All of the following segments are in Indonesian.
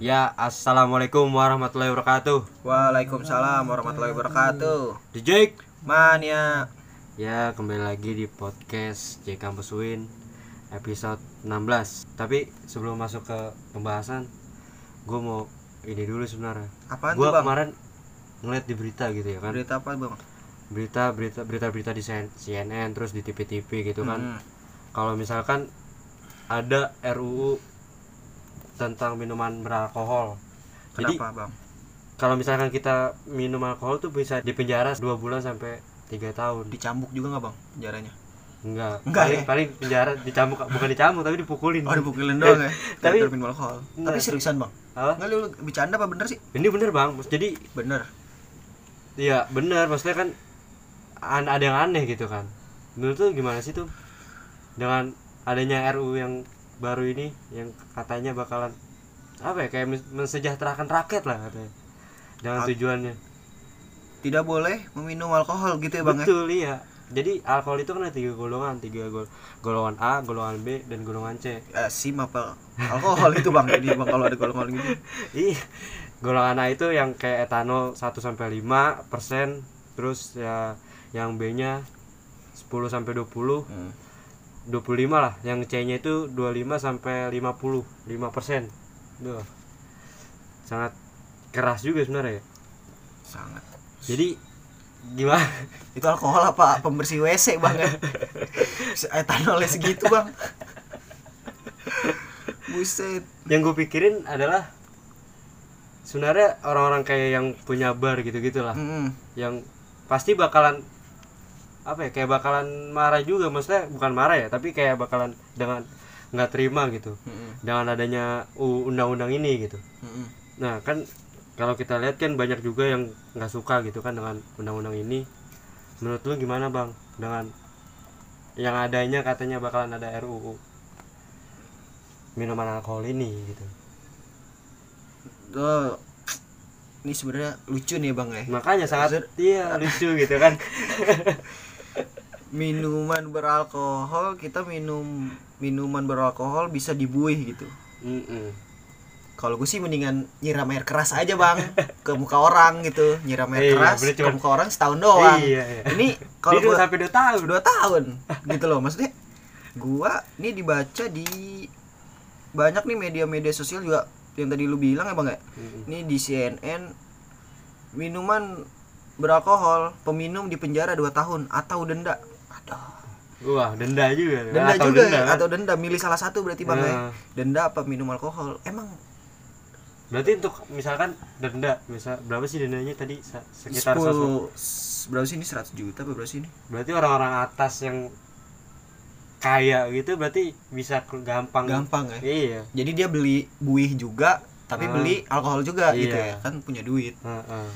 Ya, assalamualaikum warahmatullahi wabarakatuh. Waalaikumsalam warahmatullahi wabarakatuh. Jake. Mania. Ya, kembali lagi di podcast J Campus Win episode 16. Tapi sebelum masuk ke pembahasan, gue mau ini dulu sebenarnya. Apaan Gue tuh, Bang? kemarin ngeliat di berita gitu ya kan. Berita apa, Bang? Berita berita berita berita di CNN terus di TV-TV gitu kan. Hmm. Kalau misalkan ada RUU tentang minuman beralkohol. Jadi Kenapa, Bang? kalau misalkan kita minum alkohol tuh bisa dipenjara dua bulan sampai tiga tahun Dicambuk juga nggak, Bang? Penjaranya. enggak Enggak paling ya? paling penjara dicambuk bukan dicambuk tapi dipukulin Oh, dipukulin doang ya. Tapi- minum alkohol. Enggak. Tapi seriusan, Bang? apa Enggak lu bercanda apa bener sih? ini bener bang jadi Bener. iya bener maksudnya kan an- ada yang aneh gitu kan menurut tuh gimana sih tuh dengan adanya RUU yang baru ini yang katanya bakalan apa ya kayak mensejahterakan rakyat lah katanya dengan tujuannya Tidak boleh meminum alkohol gitu ya, Bang ya? betul iya jadi alkohol itu kan ada tiga golongan tiga gol golongan A golongan B dan golongan C Eh, sim apa alkohol itu, Bang? Jadi, Bang kalau ada golongan gitu. Iya. Golongan A itu yang kayak etanol 1 sampai 5 persen, terus ya yang B-nya 10 sampai 20, Hmm. 25 lah. Yang C-nya itu 25 sampai 50, 5 persen. Duh. Sangat keras juga sebenarnya ya. Sangat. Jadi gimana? Itu alkohol apa pembersih WC, Bang ya? Etanolnya segitu, Bang. Buset. Yang gue pikirin adalah sebenarnya orang-orang kayak yang punya bar gitu-gitu lah. Mm-mm. yang pasti bakalan apa ya kayak bakalan marah juga maksudnya bukan marah ya tapi kayak bakalan dengan nggak terima gitu. Mm-mm. dengan adanya undang-undang ini gitu. Mm-mm. nah kan kalau kita lihat kan banyak juga yang nggak suka gitu kan dengan undang-undang ini. Menurut lu gimana bang? Dengan yang adanya katanya bakalan ada RUU minuman alkohol ini gitu. Oh, ini sebenarnya lucu nih bang ya. makanya sangat iya lucu gitu kan Minuman beralkohol kita minum minuman beralkohol bisa dibuih gitu. Kalau gue sih mendingan nyiram air keras aja bang ke muka orang gitu, nyiram air Iya, keras ke cuman- muka orang setahun doang. Iya, iya. Ini kalau gua sampai dua tahun dua tahun gitu loh maksudnya. Gua ini dibaca di banyak nih media-media sosial juga yang tadi lu bilang ya bang ya. Ini di CNN minuman beralkohol peminum dipenjara 2 tahun atau denda. Aduh. Wah, denda juga. Denda Atau juga denda, ya, kan? atau denda milih salah satu berarti Bang ya. Nah. Denda apa minum alkohol? Emang Berarti untuk misalkan denda, misal berapa sih dendanya tadi? Sekitar 100. 10 s- berapa sih ini 100 juta apa berapa sih ini? Berarti orang-orang atas yang kaya gitu berarti bisa gampang. Gampang ya. Iya. Jadi dia beli buih juga tapi Ah. beli alkohol juga gitu Iya. ya. Kan punya duit. Heeh.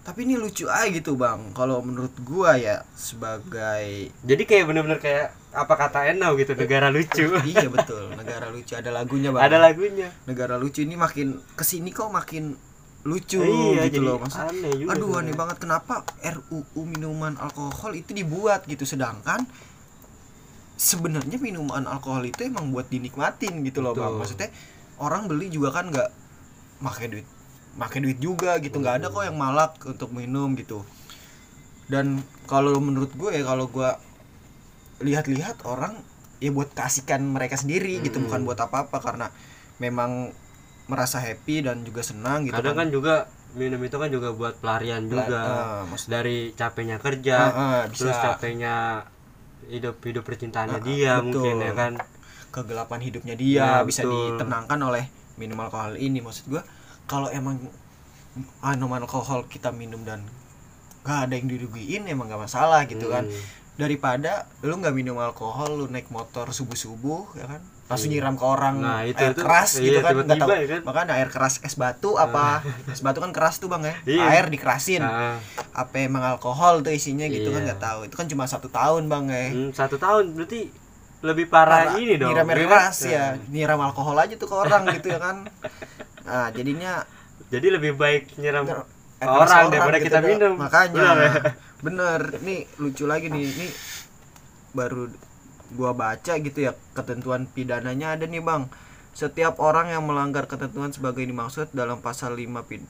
Tapi ini lucu aja gitu, Bang. Kalau menurut gua ya sebagai Jadi kayak bener-bener kayak apa kata Enau gitu, negara lucu. iya betul, negara lucu ada lagunya, Bang. Ada lagunya. negara lucu ini makin ke sini kok makin lucu iya, gitu jadi loh maksud aneh juga. aduh aneh banget kenapa RUU minuman alkohol itu dibuat gitu sedangkan sebenarnya minuman alkohol itu emang buat dinikmatin gitu loh bang maksudnya orang beli juga kan nggak pakai duit pakai duit juga gitu nggak ada kok yang malak untuk minum gitu dan kalau menurut gue ya kalau gue lihat-lihat orang ya buat kasihkan mereka sendiri gitu Mm-mm. bukan buat apa-apa karena memang merasa happy dan juga senang gitu Kadang kan juga minum itu kan juga buat pelarian Pela- juga. eh, maksud- Dari capeknya kerja, ah, terus bisa capeknya hidup hidup percintaannya Ah, dia betul. mungkin ya kan. kegelapan hidupnya dia Ya, bisa betul. ditenangkan oleh minum alkohol ini maksud gua kalau emang minuman alkohol kita minum dan gak ada yang dirugiin emang gak masalah gitu kan Hmm. daripada lu nggak minum alkohol lu naik motor subuh subuh ya kan langsung Iya. nyiram ke orang Nah, itu- air itu- keras iya, gitu kan nggak tahu ya kan. makanya air keras es batu apa es batu kan keras tuh bang ya Iya. air dikerasin Nah, apa emang alkohol tuh isinya gitu kan Iya. nggak tahu itu kan cuma satu tahun bang ya hmm, satu tahun berarti lebih parah, ini dong. nyiram air ya kan? keras Nah, ya nyiram alkohol aja tuh ke orang gitu ya kan nah jadinya Jadi lebih baik nyiram keras orang daripada gitu kita dah. minum. makanya. Benar ya? bener. Nih lucu lagi nih. Ini baru gua baca gitu ya ketentuan pidananya ada nih bang. Setiap orang yang melanggar ketentuan sebagai dimaksud dalam pasal 5 pid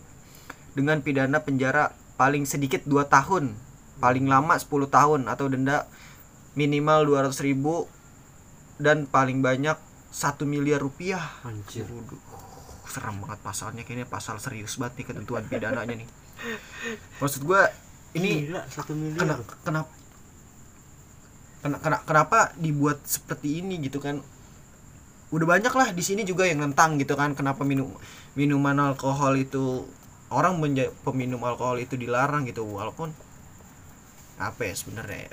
dengan pidana penjara paling sedikit 2 tahun paling lama 10 tahun atau denda minimal 200 ribu dan paling banyak 1 miliar rupiah. Anjir. Waduh, serem banget pasalnya kayaknya pasal serius banget nih ketentuan pidananya nih. Maksud gua ini Gila, satu miliar. kena, kenapa kena- kena- kenapa dibuat seperti ini gitu kan? Udah banyak lah di sini juga yang nentang gitu kan kenapa minum minuman alkohol itu orang menja- peminum alkohol itu dilarang gitu walaupun apa ya sebenarnya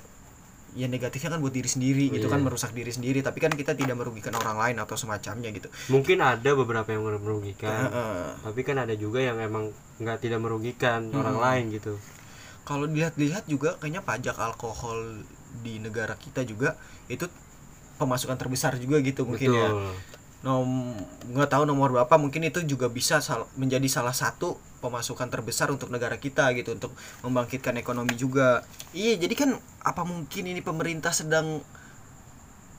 ya negatifnya kan buat diri sendiri gitu kan Iya. merusak diri sendiri tapi kan kita tidak merugikan orang lain atau semacamnya gitu mungkin ada beberapa yang merugikan Heeh. tapi kan ada juga yang emang nggak tidak merugikan orang Hmm. lain gitu kalau dilihat-lihat juga kayaknya pajak alkohol di negara kita juga itu pemasukan terbesar juga gitu mungkin ya nom nggak tahu nomor berapa mungkin itu juga bisa sal- menjadi salah satu pemasukan terbesar untuk negara kita gitu untuk membangkitkan ekonomi juga. Iya jadi kan apa mungkin ini pemerintah sedang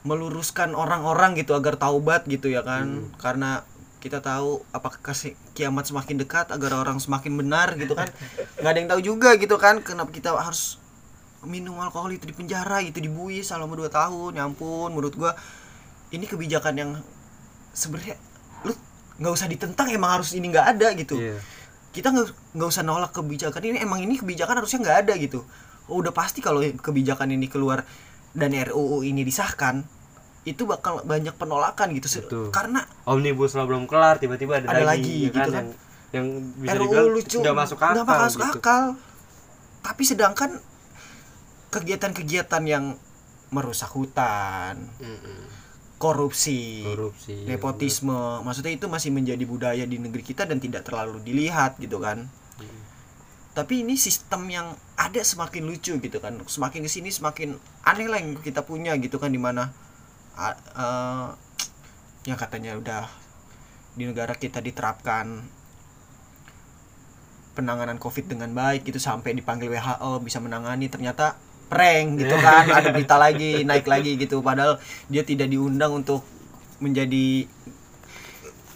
meluruskan orang-orang gitu agar taubat gitu ya kan? Karena kita tahu apakah kiamat semakin dekat agar orang semakin benar gitu kan? Nggak ada yang tahu juga gitu kan? Kenapa kita harus minum alkohol itu di penjara gitu dibuis selama 2 tahun? Ya ampun menurut gua ini kebijakan yang sebenarnya lu nggak usah ditentang emang harus ini nggak ada gitu. Iya kita nggak nggak usah nolak kebijakan ini emang ini kebijakan harusnya nggak ada gitu oh, udah pasti kalau kebijakan ini keluar dan RUU ini disahkan itu bakal banyak penolakan gitu Betul. karena omnibus law belum kelar tiba-tiba ada, Ada lagi, lagi, ya gitu kan. yang yang bisa RUU dibilang lucu udah masuk akal udah masuk gitu. akal tapi sedangkan kegiatan-kegiatan yang merusak hutan Mm-mm. Korupsi. Korupsi ya, nepotisme. maksudnya itu masih menjadi budaya di negeri kita dan tidak terlalu dilihat gitu kan. Hmm. tapi ini sistem yang ada semakin lucu gitu kan. Semakin ke sini semakin aneh lah yang kita punya gitu kan di mana a- eh, yang katanya udah di negara kita diterapkan penanganan covid dengan baik gitu sampai dipanggil WHO bisa menangani. Ternyata prank gitu kan ada berita lagi naik lagi gitu. Padahal dia tidak diundang untuk menjadi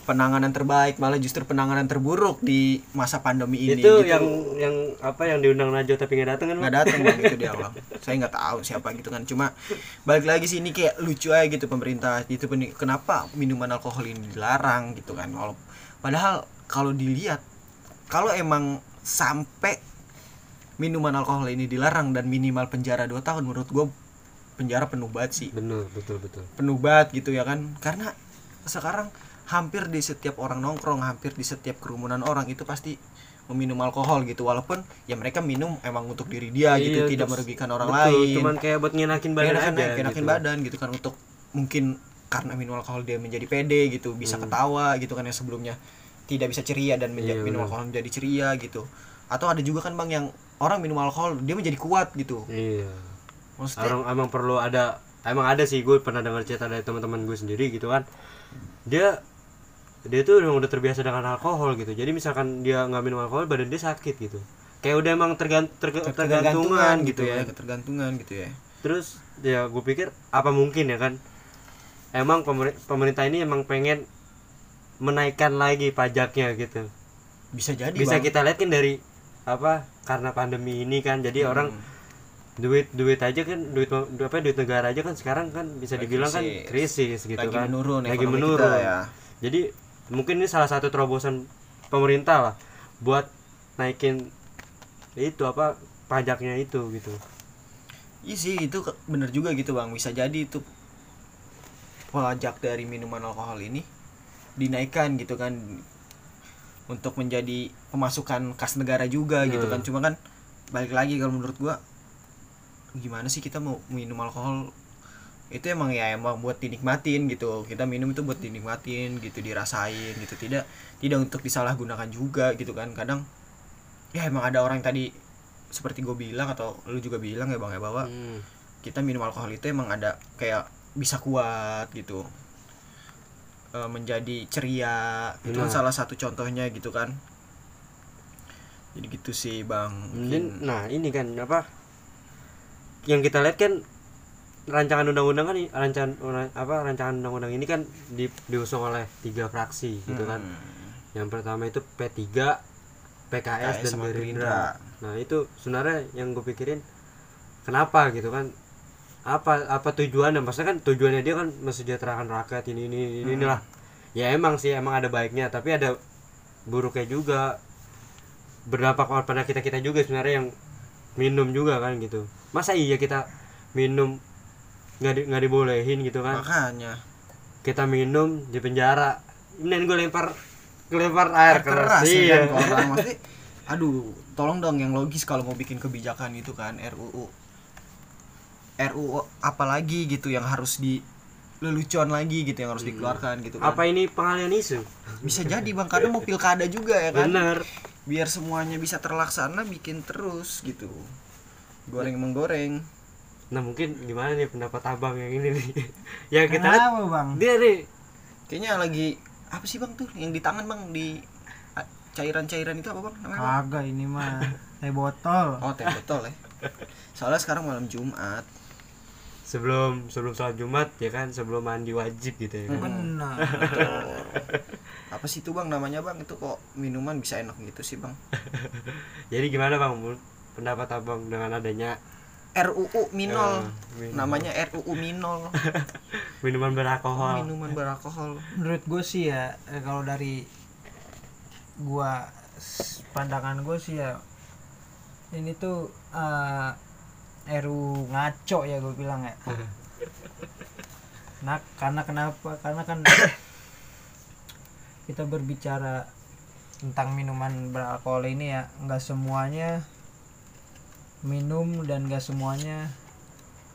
penanganan terbaik malah justru penanganan terburuk di masa pandemi ini itu gitu. yang yang apa yang diundang Najwa tapi nggak datang kan nggak datang bang itu dia bang. Saya nggak tahu siapa gitu kan. Cuma balik lagi sih ini kayak lucu aja gitu pemerintah. Itu kenapa minuman alkohol ini dilarang gitu kan? Walau- padahal kalau dilihat kalau emang sampai minuman alkohol ini dilarang dan minimal penjara 2 tahun menurut gue penjara penuh banget sih bener betul betul penuh banget gitu ya kan karena sekarang hampir di setiap orang nongkrong hampir di setiap kerumunan orang itu pasti meminum alkohol gitu walaupun ya mereka minum emang untuk diri dia gitu Iya, tidak terus- merugikan orang betul, lain cuman kayak buat ngenakin badan enakan aja enakin gitu. badan gitu kan untuk mungkin karena minum alkohol dia menjadi pede gitu bisa Hmm. ketawa gitu kan yang sebelumnya tidak bisa ceria dan menja- Iya, minum benar. alkohol menjadi ceria gitu atau ada juga kan bang yang orang minum alkohol dia menjadi kuat gitu. Iya. Maksudnya orang emang perlu ada emang ada sih gue pernah dengar cerita dari teman-teman gue sendiri gitu kan. Dia dia tuh emang udah terbiasa dengan alkohol gitu. Jadi misalkan dia nggak minum alkohol badan dia sakit gitu. Kayak udah emang tergant terg- tergantungan gitu ya ketergantungan gitu ya. Terus ya gue pikir apa mungkin ya kan? Emang pemer- pemerintah ini emang pengen menaikkan lagi pajaknya gitu. Bisa jadi bisa Bang. kita lihat kan dari apa karena pandemi ini kan jadi orang Hmm. duit duit aja kan duit apa duit negara aja kan sekarang kan bisa dibilang kan krisis. gitu lagi kan. menurun lagi menurun. kita ya. Jadi mungkin ini salah satu terobosan pemerintah lah buat naikin itu apa pajaknya itu gitu. Iya sih itu bener juga gitu bang. Bisa jadi itu pajak dari minuman alkohol ini dinaikkan gitu kan untuk menjadi pemasukan kas negara juga gitu Hmm. kan. Cuma kan balik lagi kalau menurut gua gimana sih kita mau minum alkohol? Itu emang ya emang buat dinikmatin gitu. Kita minum itu buat dinikmatin gitu dirasain gitu. Tidak tidak untuk disalahgunakan juga gitu kan. Kadang ya emang ada orang yang tadi seperti gue bilang atau lu juga bilang ya bang ya bahwa Hmm. kita minum alkohol itu emang ada kayak bisa kuat gitu Eh, menjadi ceria itu kan Benar. salah satu contohnya gitu kan. Jadi gitu sih bang. Mungkin, nah ini kan apa yang kita lihat kan rancangan undang-undang kan rancangan apa rancangan undang-undang ini kan di, diusung oleh tiga fraksi gitu kan. Hmm. yang pertama itu P3 PKS, PKS dan Gerindra. Nah itu sebenarnya yang gue pikirin kenapa gitu kan apa apa tujuannya? Maksudnya kan tujuannya dia kan mesejahterakan rakyat ini ini ini Hmm. inilah. Ya emang sih emang ada baiknya tapi ada buruknya juga. Berdampak pada kita kita juga sebenarnya yang minum juga kan gitu. Masa iya kita minum nggak di, nggak dibolehin gitu kan? Makanya. Kita minum di penjara. Ini gue lempar lempar air, keras, ya iya. kan orang maksudnya aduh tolong dong yang logis kalau mau bikin kebijakan itu kan RUU RUU apalagi gitu yang harus di lelucon lagi gitu yang harus dikeluarkan gitu kan. Apa ini pengalian isu bisa jadi bang kadang mau pilkada juga ya kan? Bener. Biar semuanya bisa terlaksana bikin terus gitu. Goreng menggoreng. Nah mungkin gimana nih pendapat abang yang ini nih? Yang kita lihat Kenapa bang? dia nih. Kayaknya lagi apa sih bang tuh? Yang di tangan bang di cairan-cairan itu apa bang namanya bang? Kagak ini mah. Teh botol. oh teh botol ya. Soalnya sekarang malam Jumat sebelum sebelum sholat jumat ya kan sebelum mandi wajib gitu ya kan. Benar. Apa sih itu bang namanya bang? Itu kok minuman bisa enak gitu sih bang? Jadi gimana bang? Pendapat abang dengan adanya RUU minol. Eh, minum- namanya RUU minol. Minuman beralkohol. Minuman beralkohol. Menurut gue sih ya eh, kalau dari gua pandangan gue sih ya ini tuh eh, RU ngaco ya gue bilang ya. Nah, karena kenapa? Karena kan kita berbicara tentang minuman beralkohol ini ya, nggak semuanya minum dan nggak semuanya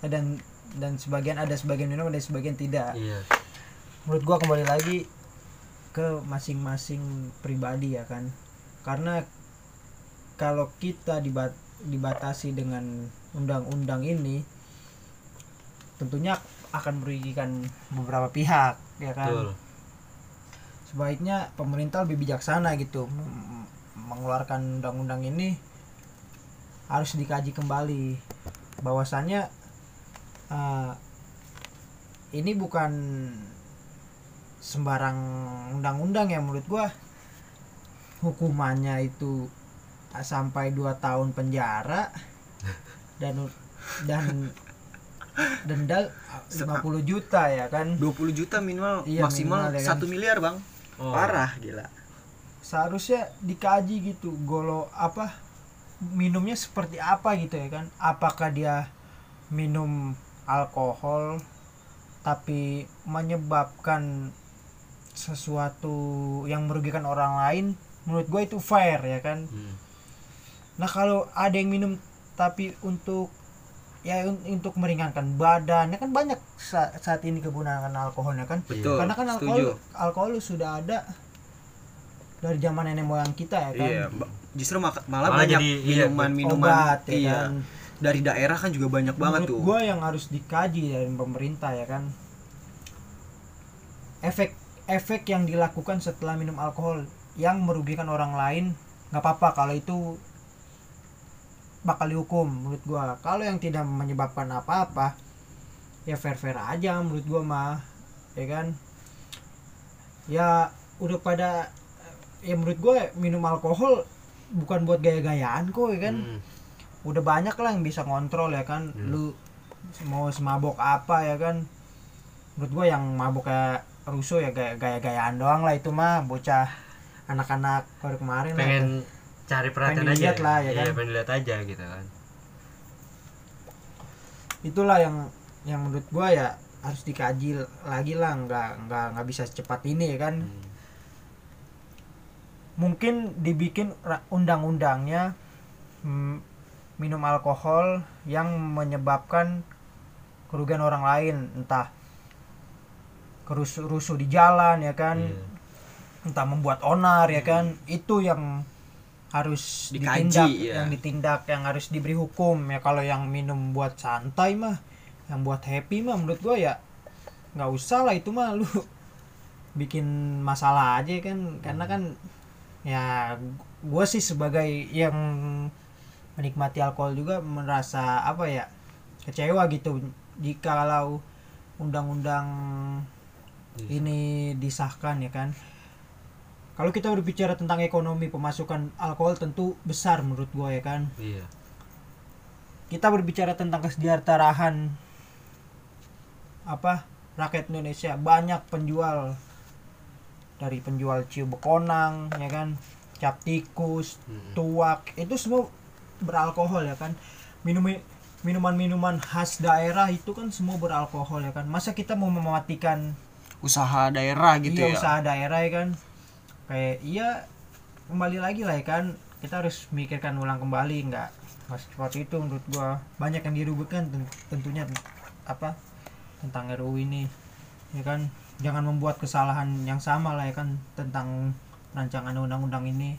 eh, dan dan sebagian ada sebagian minum dan sebagian tidak. iya Menurut gua kembali lagi ke masing-masing pribadi ya kan. Karena kalau kita dibat dibatasi dengan undang-undang ini tentunya akan merugikan beberapa pihak ya kan? Betul. Sebaiknya pemerintah lebih bijaksana gitu mengeluarkan undang-undang ini harus dikaji kembali. Bahwasannya eh, ini bukan sembarang undang-undang ya menurut gua. Hukumannya itu sampai 2 tahun penjara dan dan denda 50 juta ya kan? 20 juta minimal Iya, maksimal minimal ya kan. satu miliar bang. Oh. parah gila. Seharusnya dikaji gitu golo apa minumnya seperti apa gitu ya kan? Apakah dia minum alkohol tapi menyebabkan sesuatu yang merugikan orang lain? Menurut gue itu fair ya kan? Hmm. nah kalau ada yang minum tapi untuk ya un- untuk meringankan badan ya kan banyak sa- saat ini kegunaan alkoholnya kan? Betul karena kan setuju. alkohol alkohol sudah ada dari zaman nenek moyang kita ya kan? Iya justru malah, Malah banyak jadi, iya, minuman minuman obat ya iya. kan? Dari daerah kan juga banyak banget menurut tuh. gua yang harus dikaji dari pemerintah ya kan? Efek efek yang dilakukan setelah minum alkohol yang merugikan orang lain nggak apa-apa. Kalau itu bakal dihukum menurut gua kalau yang tidak menyebabkan apa-apa ya fair fair aja menurut gua mah ya kan ya udah pada ya menurut gua minum alkohol bukan buat gaya-gayaan kok ya kan Hmm. udah banyak lah yang bisa ngontrol ya kan Hmm. lu mau semabok apa ya kan menurut gua yang mabok kayak rusuh ya gaya gaya-gayaan doang lah itu mah bocah anak-anak baru kemarin pengen. Cari perhatian Pengen aja lah, ya iya kan? pengen lihat aja gitu kan itulah yang yang menurut gua ya harus dikaji lagi lah nggak nggak nggak bisa secepat ini ya kan Hmm. mungkin dibikin undang-undangnya mm, minum alkohol yang menyebabkan kerugian orang lain entah kerusuh rusuh di jalan ya kan Iya. entah membuat onar ya kan itu yang harus Dikaji, ditindak ya. yang ditindak yang harus diberi hukum ya kalau yang minum buat santai mah yang buat happy mah menurut gua ya nggak usah lah itu mah lu bikin masalah aja kan karena kan ya gua sih sebagai yang menikmati alkohol juga merasa apa ya kecewa gitu jikalau undang-undang Iya. ini disahkan ya kan kalau kita berbicara tentang ekonomi pemasukan alkohol tentu besar menurut gua ya kan? Iya. Kita berbicara tentang kesejahteraan apa rakyat Indonesia. Banyak penjual. Dari penjual ciu bekonang ya kan? Cap tikus Mm. tuak itu semua beralkohol ya kan? Minum minuman-minuman khas daerah itu kan semua beralkohol ya kan? Masa kita mau mematikan usaha daerah gitu iya ya? usaha daerah ya kan kayak iya kembali lagi lah ya kan. Kita harus mikirkan ulang kembali nggak nggak seperti itu menurut gua. Banyak yang ten- tentunya apa tentang RUU ini ya kan. Jangan membuat kesalahan yang sama lah ya kan tentang rancangan undang-undang ini.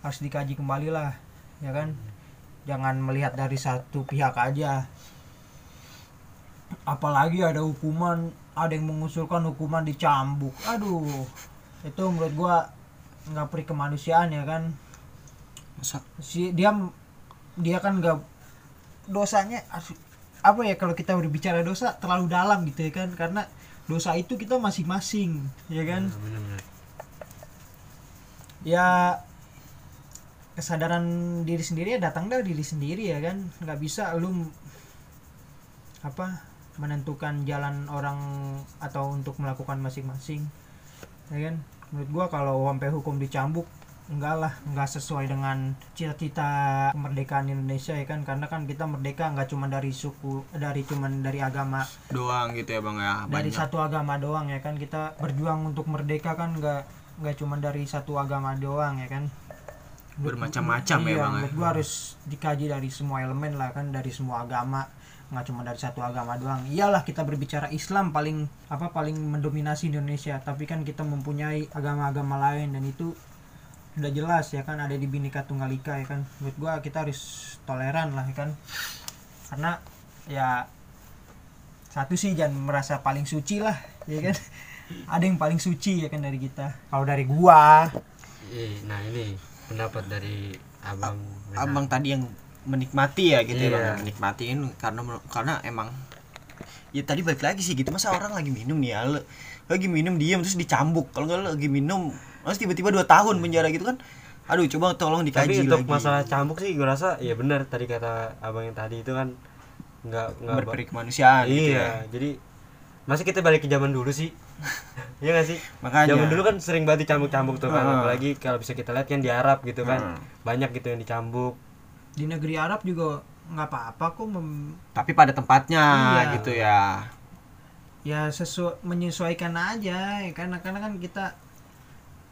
Harus dikaji kembali lah ya kan. Jangan melihat dari satu pihak aja. Apalagi ada hukuman ada yang mengusulkan hukuman dicambuk. Aduh itu menurut gua nggak peri kemanusiaan ya kan? Masa- si dia dia kan nggak dosanya apa ya kalau kita berbicara dosa terlalu dalam gitu ya kan? Karena dosa itu kita masing-masing ya kan? Nah, bener-bener. ya kesadaran diri sendiri ya datang dari diri sendiri ya kan? Nggak bisa lu apa menentukan jalan orang atau untuk melakukan masing-masing ya kan menurut gua kalau sampai hukum dicambuk enggak lah enggak sesuai dengan cita-cita kemerdekaan Indonesia ya kan? Karena kan kita merdeka nggak cuma dari suku dari cuman dari agama. Doang gitu ya bang ya? Dari banyak. satu agama doang ya kan? Kita berjuang untuk merdeka kan nggak nggak cuma dari satu agama doang ya kan? Bermacam-macam ya, iya, Bang, ya. gua harus dikaji dari semua elemen lah kan? Dari semua agama nggak cuma dari satu agama doang. Iyalah kita berbicara Islam paling apa paling mendominasi Indonesia. Tapi kan kita mempunyai agama-agama lain dan itu udah jelas ya kan ada di Bhinneka Tunggal Ika ya kan. Menurut gua kita harus toleran lah ya kan. Karena ya satu sih jangan merasa paling suci lah ya kan. Ada yang paling suci ya kan dari kita. Kalau dari gua. Iya, nah ini pendapat dari abang Benar. abang tadi yang menikmati ya gitu ya Iya. bang menikmatiin karena karena emang ya tadi balik lagi sih gitu masa orang lagi minum nih ya lu lagi minum diam terus dicambuk. Kalau nggak lagi minum terus tiba-tiba dua tahun penjara gitu kan aduh coba tolong tapi dikaji untuk lagi. masalah cambuk sih gue rasa ya benar tadi kata abang yang tadi itu kan nggak nggak berperi kemanusiaan gitu ya. iya jadi masa kita balik ke zaman dulu sih. Iya gak sih? Makanya. Zaman dulu kan sering banget dicambuk-cambuk tuh kan Heeh. apalagi kalau bisa kita lihat kan di Arab gitu kan Heeh. banyak gitu yang dicambuk di negeri Arab juga nggak apa-apa kok mem- tapi pada tempatnya Iya. gitu ya. Ya sesuai menyesuaikan aja ya kan? Karena kan kita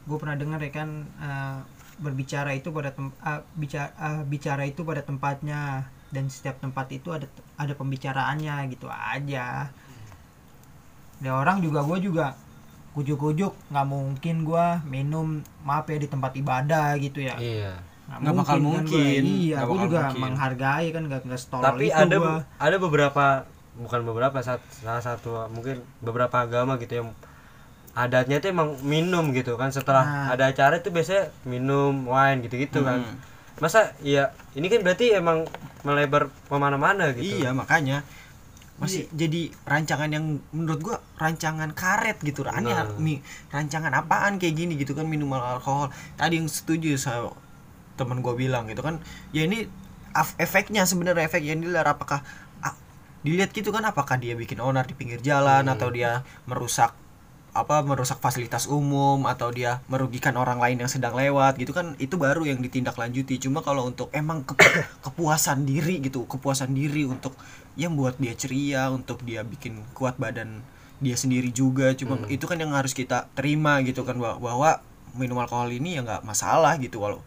gue pernah dengar ya kan eh, berbicara itu pada tem- eh, bicara eh, bicara itu pada tempatnya. Dan setiap tempat itu ada ada pembicaraannya gitu aja. Ada orang juga gue juga kujuk-kujuk. Nggak mungkin gue minum maaf ya di tempat ibadah gitu ya. Iya Nggak bakal kan mungkin. gua. iya bakal juga mungkin. menghargai kan nggak nggak setolol tapi itu ada gua. ada beberapa bukan beberapa sat- salah satu mungkin beberapa agama gitu yang adatnya itu emang minum gitu kan setelah Nah. ada acara itu biasanya minum wine gitu-gitu kan Hmm. masa iya ini kan berarti emang melebar ke mana-mana gitu Iya makanya masih jadi rancangan yang menurut gua rancangan karet gitu aneh Nah. mi rancangan apaan kayak gini gitu kan minuman alkohol tadi yang setuju sama teman gua bilang gitu kan ya ini efeknya sebenarnya efek yang dilihat apakah ah, dilihat gitu kan apakah dia bikin onar di pinggir jalan Hmm. atau dia merusak apa merusak fasilitas umum atau dia merugikan orang lain yang sedang lewat gitu kan itu baru yang ditindaklanjuti cuma kalau untuk emang kepu- kepuasan diri gitu kepuasan diri untuk yang buat dia ceria untuk dia bikin kuat badan dia sendiri juga cuma Hmm. itu kan yang harus kita terima gitu kan bahwa, bahwa minum alkohol ini ya nggak masalah gitu walau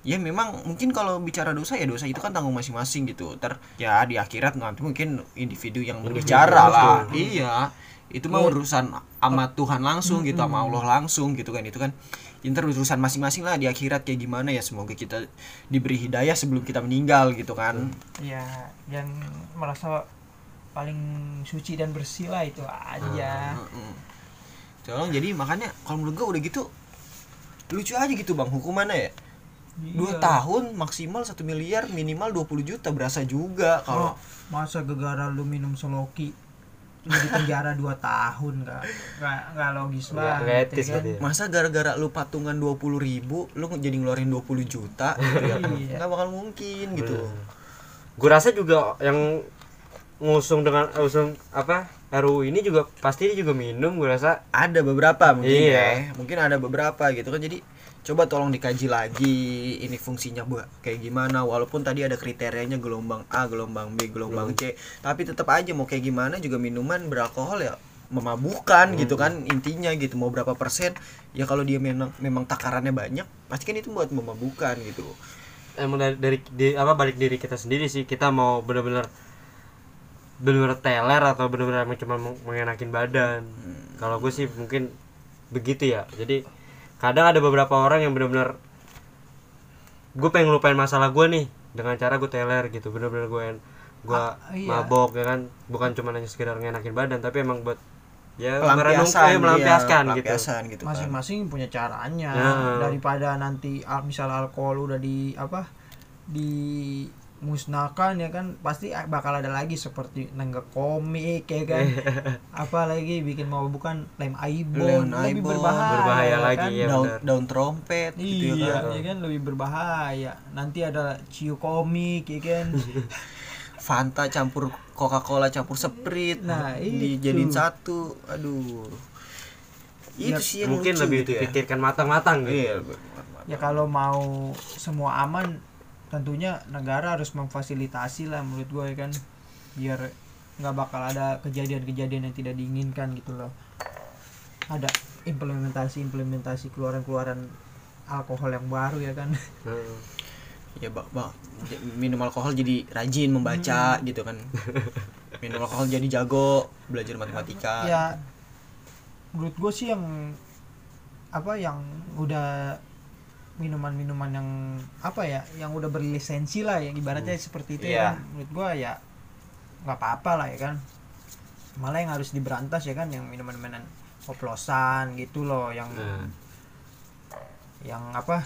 ya memang mungkin kalau bicara dosa ya dosa itu kan tanggung masing-masing gitu. Ter ya di akhirat nanti mungkin individu yang berbicara lah. Langsung. iya. Itu mah Iya. urusan sama Tuhan langsung gitu sama Allah langsung gitu kan. Itu kan inter urusan masing-masing lah di akhirat kayak gimana ya. Semoga kita diberi hidayah sebelum kita meninggal gitu kan. Ya yang merasa paling suci dan bersih lah itu aja. Heeh. Tolong jadi makanya kalau menurut gua udah gitu lucu aja gitu bang. Hukumannya ya dua Iya. tahun maksimal satu miliar minimal 20 juta berasa juga kalau Oh, masa gegara lu minum soloki cuma di penjara 2 tahun nggak nggak nggak logis banget ya kan? ya. masa gara-gara lu patungan 20 ribu lu jadi ngeluarin 20 juta gitu ya kan? Iya. nggak bakal mungkin gitu gue rasa juga yang ngusung dengan usung apa RUU ini juga pasti dia juga minum gue rasa ada beberapa mungkin Iya. ya mungkin ada beberapa gitu kan jadi coba tolong dikaji lagi ini fungsinya buat kayak gimana. Walaupun tadi ada kriterianya gelombang A gelombang B gelombang C. Tapi tetap aja mau kayak gimana juga minuman beralkohol ya memabukkan gitu kan intinya gitu. Mau berapa persen ya kalau dia memang memang takarannya banyak pasti kan itu buat memabukkan gitu. Emang dari, dari di- apa balik diri kita sendiri sih. Kita mau bener-bener bener-bener teler atau bener-bener emang cuma meng- mengenakin badan. Kalau gue sih mungkin begitu ya. Jadi kadang ada beberapa orang yang bener-bener gue pengen ngelupain masalah gue nih dengan cara gue teler gitu bener-bener gue gue Ah, iya. mabok ya kan bukan cuma hanya sekedar ngenakin badan tapi emang buat ya pelampiasan merenung- eh, melampiaskan iya, gitu gitu kan. masing-masing punya caranya Ya. daripada nanti al- misal alkohol udah di apa dimusnahkan ya kan pasti bakal ada lagi seperti nenggak komik ya kan apalagi bikin mau bukan lem aibon Lem lebih aibon, berbahaya, berbahaya ya lagi, kan? ya. daun benar. daun trompet gitu iya ya kan. ya kan lebih berbahaya nanti ada ciu komik ya kan Fanta campur Coca-Cola campur Sprite Nah, dijadiin itu. satu aduh itu Ya, sih yang mungkin lucu lebih gitu ya dipikirkan matang-matang gitu iya ya kalau mau semua aman tentunya negara harus memfasilitasi lah menurut gue ya kan? Biar nggak bakal ada kejadian-kejadian yang tidak diinginkan gitu loh. Ada implementasi implementasi keluaran-keluaran alkohol yang baru ya kan? Heeh. ya bak bak minum alkohol jadi rajin membaca Hmm. gitu kan. Minum alkohol jadi jago belajar matematika. Ya menurut gue sih yang apa yang udah minuman-minuman yang apa ya yang udah berlisensi lah yang ibaratnya seperti itu Iya. ya kan. menurut gua ya nggak apa-apa lah ya kan malah yang harus diberantas ya kan yang minuman-minuman oplosan gitu loh yang Nah. yang apa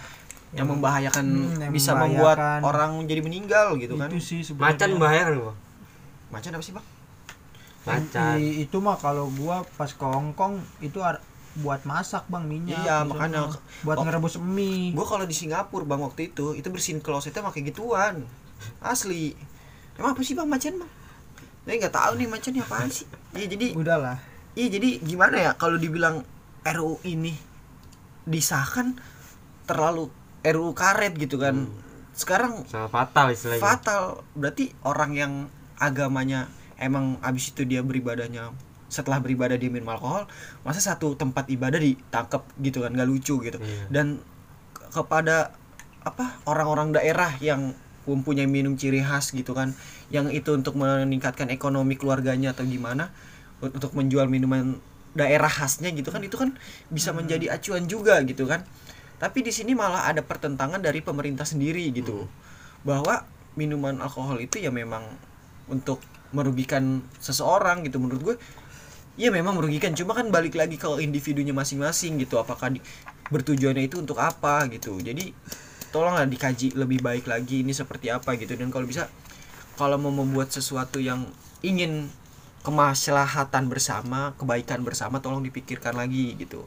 yang membahayakan Hmm, yang bisa membahayakan. membuat orang jadi meninggal gitu kan itu sih sebenarnya macan membahayakan gua macan apa sih bang macan I- itu mah kalau gua pas ke Hongkong itu ada buat masak bang minyak Iya, di makanya. buat Oh. ngerebus mie. gua kalau di Singapura bang waktu itu itu bersihin klosetnya pakai gituan. Asli. Emang apa sih bang macan bang? Saya nggak tahu nih macan apaan sih. Iya jadi udahlah. Iya jadi gimana ya kalau dibilang RUU ini disahkan terlalu RUU karet gitu kan. Sekarang sangat fatal istilahnya. fatal. Berarti orang yang agamanya emang abis itu dia beribadahnya setelah beribadah dia minum alkohol masa satu tempat ibadah ditangkap gitu kan nggak lucu gitu. Iya. dan ke- kepada apa orang-orang daerah yang mempunyai minum ciri khas gitu kan yang itu untuk meningkatkan ekonomi keluarganya atau gimana untuk menjual minuman daerah khasnya gitu kan itu kan bisa menjadi acuan juga gitu kan. Tapi di sini malah ada pertentangan dari pemerintah sendiri gitu. Bahwa minuman alkohol itu ya memang untuk merugikan seseorang gitu. Menurut gue Iya memang merugikan. Cuma kan balik lagi ke individunya masing-masing gitu apakah di, bertujuannya itu untuk apa gitu. Jadi tolonglah dikaji lebih baik lagi ini seperti apa gitu. Dan kalau bisa kalau mau membuat sesuatu yang ingin kemaslahatan bersama kebaikan bersama tolong dipikirkan lagi gitu.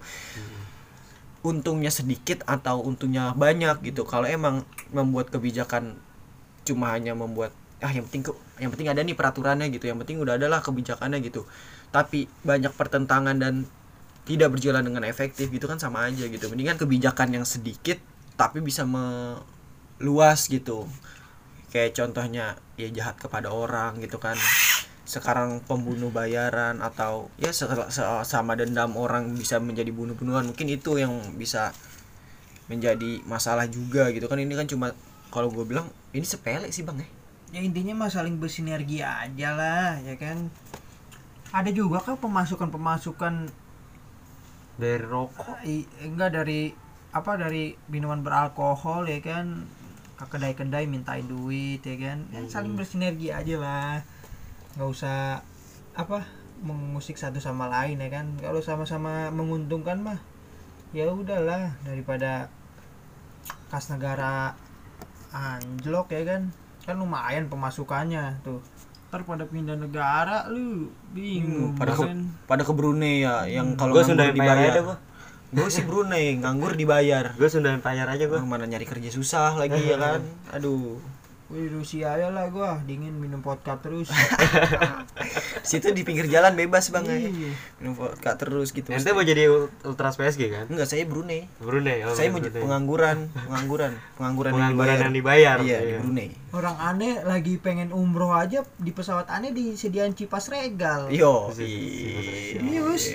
Untungnya sedikit atau untungnya banyak gitu. Kalau emang membuat kebijakan cuma hanya membuat ah yang penting yang penting ada nih peraturannya gitu. Yang penting udah adalah kebijakannya gitu tapi banyak pertentangan dan tidak berjalan dengan efektif gitu kan sama aja gitu. Mendingan kebijakan yang sedikit tapi bisa meluas gitu. Kayak contohnya ya jahat kepada orang gitu kan. Sekarang pembunuh bayaran atau ya sama dendam orang bisa menjadi bunuh-bunuhan. Mungkin itu yang bisa menjadi masalah juga gitu kan. Ini kan cuma kalau gue bilang ini sepele sih bang ya. Ya intinya mah saling bersinergi aja lah ya kan ada juga kan pemasukan pemasukan dari rokok? I- enggak dari apa dari minuman beralkohol ya kan? Ke kedai-kedai mintain duit ya kan? Ya, saling bersinergi aja lah. Nggak usah apa mengusik satu sama lain ya kan? Kalau sama-sama menguntungkan mah ya udahlah daripada kas negara anjlok ya kan? Kan lumayan pemasukannya tuh ntar pada pindah negara lu. Bingung Hmm, pada ke, kan pada ke Brunei ya yang kalau gue aja dibayar. gue gue sih Brunei nganggur dibayar. Gue Sunda Empire aja gue mana nyari kerja susah lagi ya kan? Aduh Wih Rusia aja lah gua dingin minum vodka terus situ di pinggir jalan bebas bang ya. Iya. minum vodka terus gitu ente mau jadi ultras PSG kan enggak saya Brunei Brunei oh, saya mau Brunei. pengangguran pengangguran pengangguran, pengangguran yang dibayar. dibayar iya di Brunei orang aneh lagi pengen umroh aja di pesawat aneh disediain cipas regal yo Serius?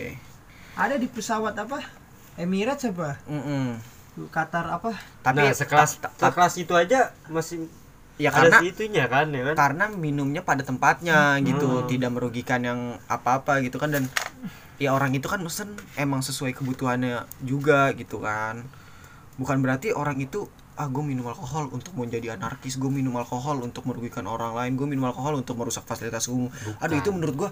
ada di pesawat apa Emirates apa Mm-mm. Qatar apa tapi nah sekelas sekelas itu aja masih ya ada karena situnya kan ya kan? karena minumnya pada tempatnya gitu Hmm. tidak merugikan yang apa-apa gitu kan dan ya orang itu kan mesen emang sesuai kebutuhannya juga gitu kan. Bukan berarti orang itu ah gue minum alkohol untuk menjadi anarkis gue minum alkohol untuk merugikan orang lain gue minum alkohol untuk merusak fasilitas umum. Aduh itu menurut gue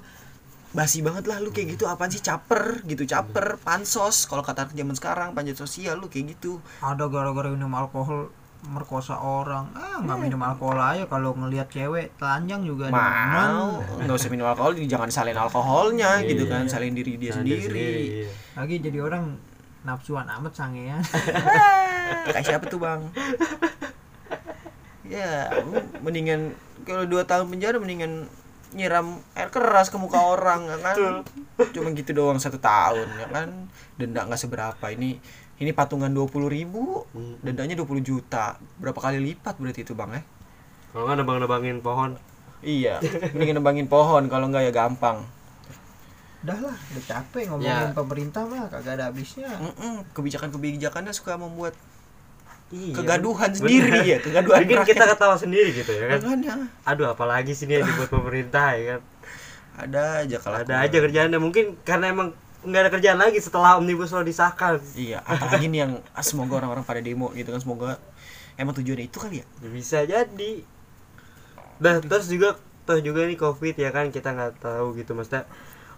basi banget lah lu kayak gitu apaan sih caper? gitu caper pansos. Kalau kata zaman sekarang panjat sosial lu kayak gitu. Ada gara-gara minum alkohol merkosa orang. Ah nggak minum alkohol aja. Kalau ngelihat cewek telanjang juga mau. nggak usah minum alkohol jangan salin alkoholnya gitu Iya. kan. Salin diri dia Nah, dia sendiri. iya. lagi jadi orang nafsuan amat sangean kayak siapa tuh bang? Ya mendingan kalau dua tahun penjara mendingan nyiram air keras ke muka orang ya kan? Cuma gitu doang satu tahun ya kan? Denda nggak seberapa. Ini ini patungan dua puluh ribu. Hmm. dendanya 20 juta. Berapa kali lipat berarti itu bang ya kalau nggak nebang-nebangin pohon. Iya mendingan nebangin pohon kalau nggak ya gampang. Udah lah udah capek Ya. ngomongin pemerintah mah kagak ada habisnya. Mm-mm, kebijakan-kebijakannya suka membuat Iya, kegaduhan bener. sendiri ya kegaduhan bikin kita ketawa sendiri gitu ya kan? Makanya, aduh apalagi sih ini yang dibuat pemerintah ya kan? Ada aja kalau ada aja kerjaannya. Mungkin karena emang nggak ada kerjaan lagi setelah omnibus law disahkan Iya, apalagi nih yang ah, semoga orang-orang pada demo gitu kan semoga emang tujuannya itu kali ya. bisa jadi dah terus juga toh juga nih covid ya kan kita nggak tahu gitu maksudnya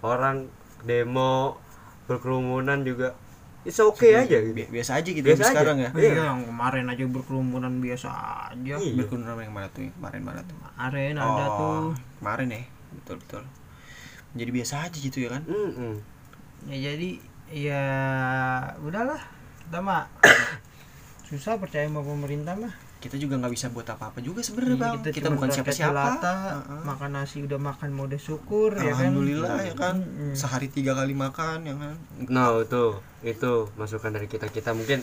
orang demo berkerumunan juga it's okay aja gitu Bi- biasa aja gitu Biasa aja. sekarang ya. Iya. iya yang kemarin aja berkerumunan biasa aja Iya. Berkerumun yang mana tuh? Yang Kemarin mana tuh? kemarin ada Oh, tuh Kemarin ya. Betul betul. Jadi biasa aja gitu ya kan. Mm-mm. Ya jadi ya udahlah kita mah susah percaya sama pemerintah mah Kita juga nggak bisa buat apa-apa juga sebenarnya, Iya, Bang. Kita, cuma bukan siapa-siapa. jelata, Heeh. makan nasi udah makan mau udah syukur ya kan Alhamdulillah ya kan. Mm-mm. Sehari tiga kali makan ya kan. no itu itu masukan dari kita kita mungkin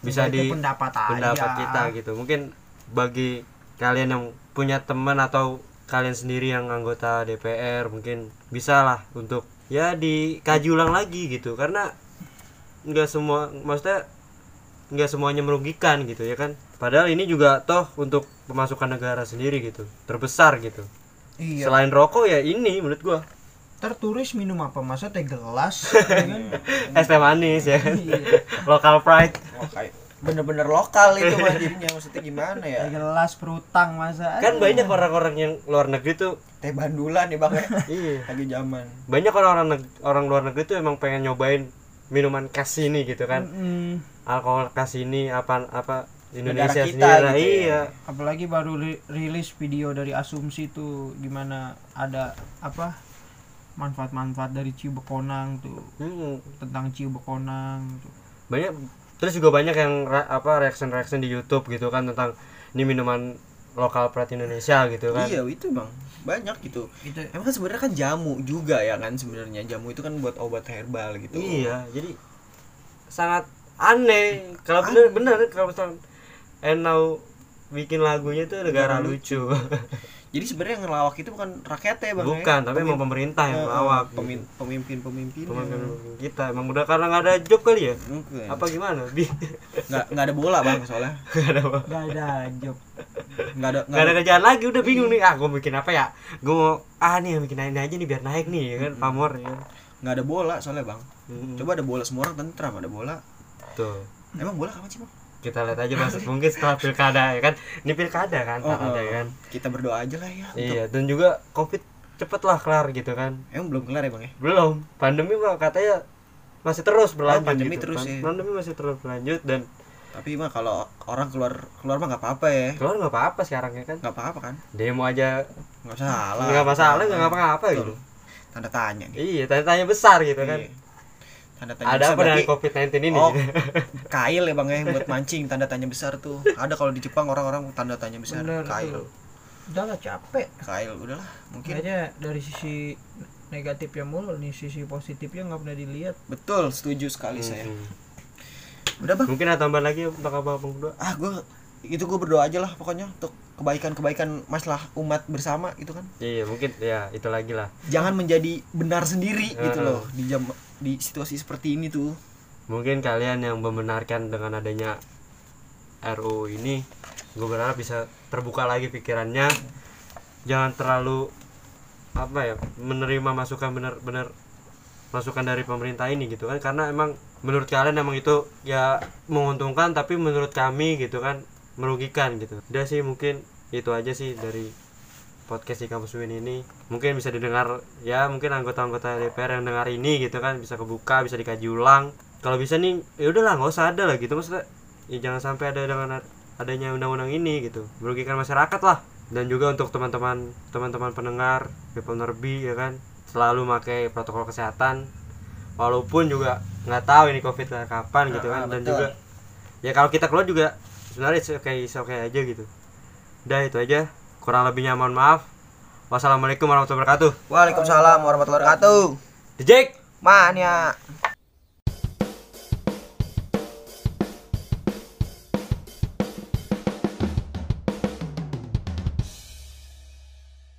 bisa itu di pendapat aja pendapat kita gitu mungkin bagi kalian yang punya teman atau kalian sendiri yang anggota DPR mungkin bisa lah untuk ya dikaji ulang lagi gitu. Karena nggak semua maksudnya nggak semuanya merugikan gitu ya kan? Padahal ini juga toh untuk pemasukan negara sendiri gitu terbesar gitu. Iya. Selain rokok ya ini menurut gua. Tertulis minum apa? Masa teh gelas ya kan? Es teh manis ya kan? Iya. local pride. Oh, bener-bener lokal itu mah jadinya maksudnya gimana ya? gelas perutang masa kan Aduh. banyak orang-orang yang luar negeri tuh Teh bandulan ya, Bang ya. iya Lagi zaman. banyak orang-orang neg- orang luar negeri tuh emang pengen nyobain minuman khas ini gitu kan Mm-mm. alkohol khas ini apa apa Indonesia Negara kita sendiri gitu ya. iya apalagi baru ri- rilis video dari asumsi tuh gimana ada apa manfaat-manfaat dari ciu bekonang tuh Hmm, tentang ciu bekonang tuh. banyak terus juga banyak yang ra- apa reaction reaction di YouTube gitu kan tentang ini minuman lokal pride Indonesia gitu kan Iya, itu, Bang. Banyak gitu. itu Emang kan sebenarnya kan jamu juga ya kan sebenarnya jamu itu kan buat obat herbal gitu. iya jadi sangat aneh kalau bener bener kalau misalnya Enau bikin lagunya tuh negara Negara lucu Jadi sebenarnya yang ngelawak itu bukan rakyatnya bang. bukan ya? tapi emang pemerintah yang lawak gitu. Pemin- pemimpin pemimpin. Pemimpin kita emang udah karena nggak ada job kali ya Mungkin. apa gimana Nggak nggak ada bola bang soalnya. nggak ada apa. gak ada job Nggak ada nggak ada kerjaan lagi udah bingung nih ah gue bikin apa ya gue mau ah nih bikin ini aja nih biar naik nih ya kan pamor ya kan nggak ada bola soalnya bang. Hmm, Coba ada bola semua orang tentram ada bola. tuh Emang bola kapan sih bang? Kita lihat aja mas mungkin setelah pilkada ya kan ini pilkada kan Oh, ada oh. ya kan Kita berdoa aja lah ya. untuk- iya dan juga covid cepet lah kelar gitu kan Emang belum kelar ya bang ya? belum pandemi mah katanya masih terus berlanjut pandemi gitu. terus Pan- ya. pandemi masih terus berlanjut dan Tapi mah kalau orang keluar keluar mah nggak apa-apa ya. keluar nggak apa-apa sekarang ya kan Nggak apa-apa kan? demo aja nggak salah nggak masalah nggak Betul. gitu tanda tanya nih iya tanya-tanya besar gitu kan Iya. Tanda tanya ada besar apa dengan berarti covid 19 ini Oh. gitu. kail ya bang ya buat mancing tanda tanya besar tuh ada kalau di Jepang orang-orang tanda tanya besar Bener, kail tuh. udah lah capek kail udahlah mungkin kayaknya dari sisi negatifnya mulu nih sisi positifnya nggak pernah dilihat betul setuju sekali saya Hmm. udah bang mungkin ada tambahan lagi untuk apa bang berdua ah gue itu gue berdoa aja lah pokoknya untuk kebaikan-kebaikan masalah umat bersama gitu kan iya mungkin ya itu lagi lah jangan menjadi benar sendiri gitu Heeh. loh di jam di situasi seperti ini tuh. Mungkin kalian yang membenarkan dengan adanya RU ini gue berharap bisa terbuka lagi pikirannya. Jangan terlalu apa ya menerima masukan benar-benar masukan dari pemerintah ini gitu kan. Karena emang menurut kalian emang itu ya menguntungkan tapi menurut kami gitu kan merugikan gitu. Udah sih mungkin itu aja sih dari podcast di kampus UIN ini mungkin bisa didengar ya mungkin anggota-anggota DPR yang dengar ini gitu kan bisa kebuka bisa dikaji ulang. Kalau bisa nih ya udahlah nggak usah ada lah gitu maksudnya ya jangan sampai ada dengan adanya undang-undang ini gitu. Merugikan masyarakat lah. Dan juga untuk teman-teman teman-teman pendengar people nerbi ya kan selalu pakai protokol kesehatan. Walaupun juga nggak tahu ini covid kapan gitu kan Ah, dan betul. juga ya kalau kita keluar juga sebenarnya it's okay, it's okay aja gitu. Udah itu aja kurang lebihnya mohon maaf. Wassalamualaikum warahmatullahi wabarakatuh. Waalaikumsalam warahmatullahi wabarakatuh. Jake Mania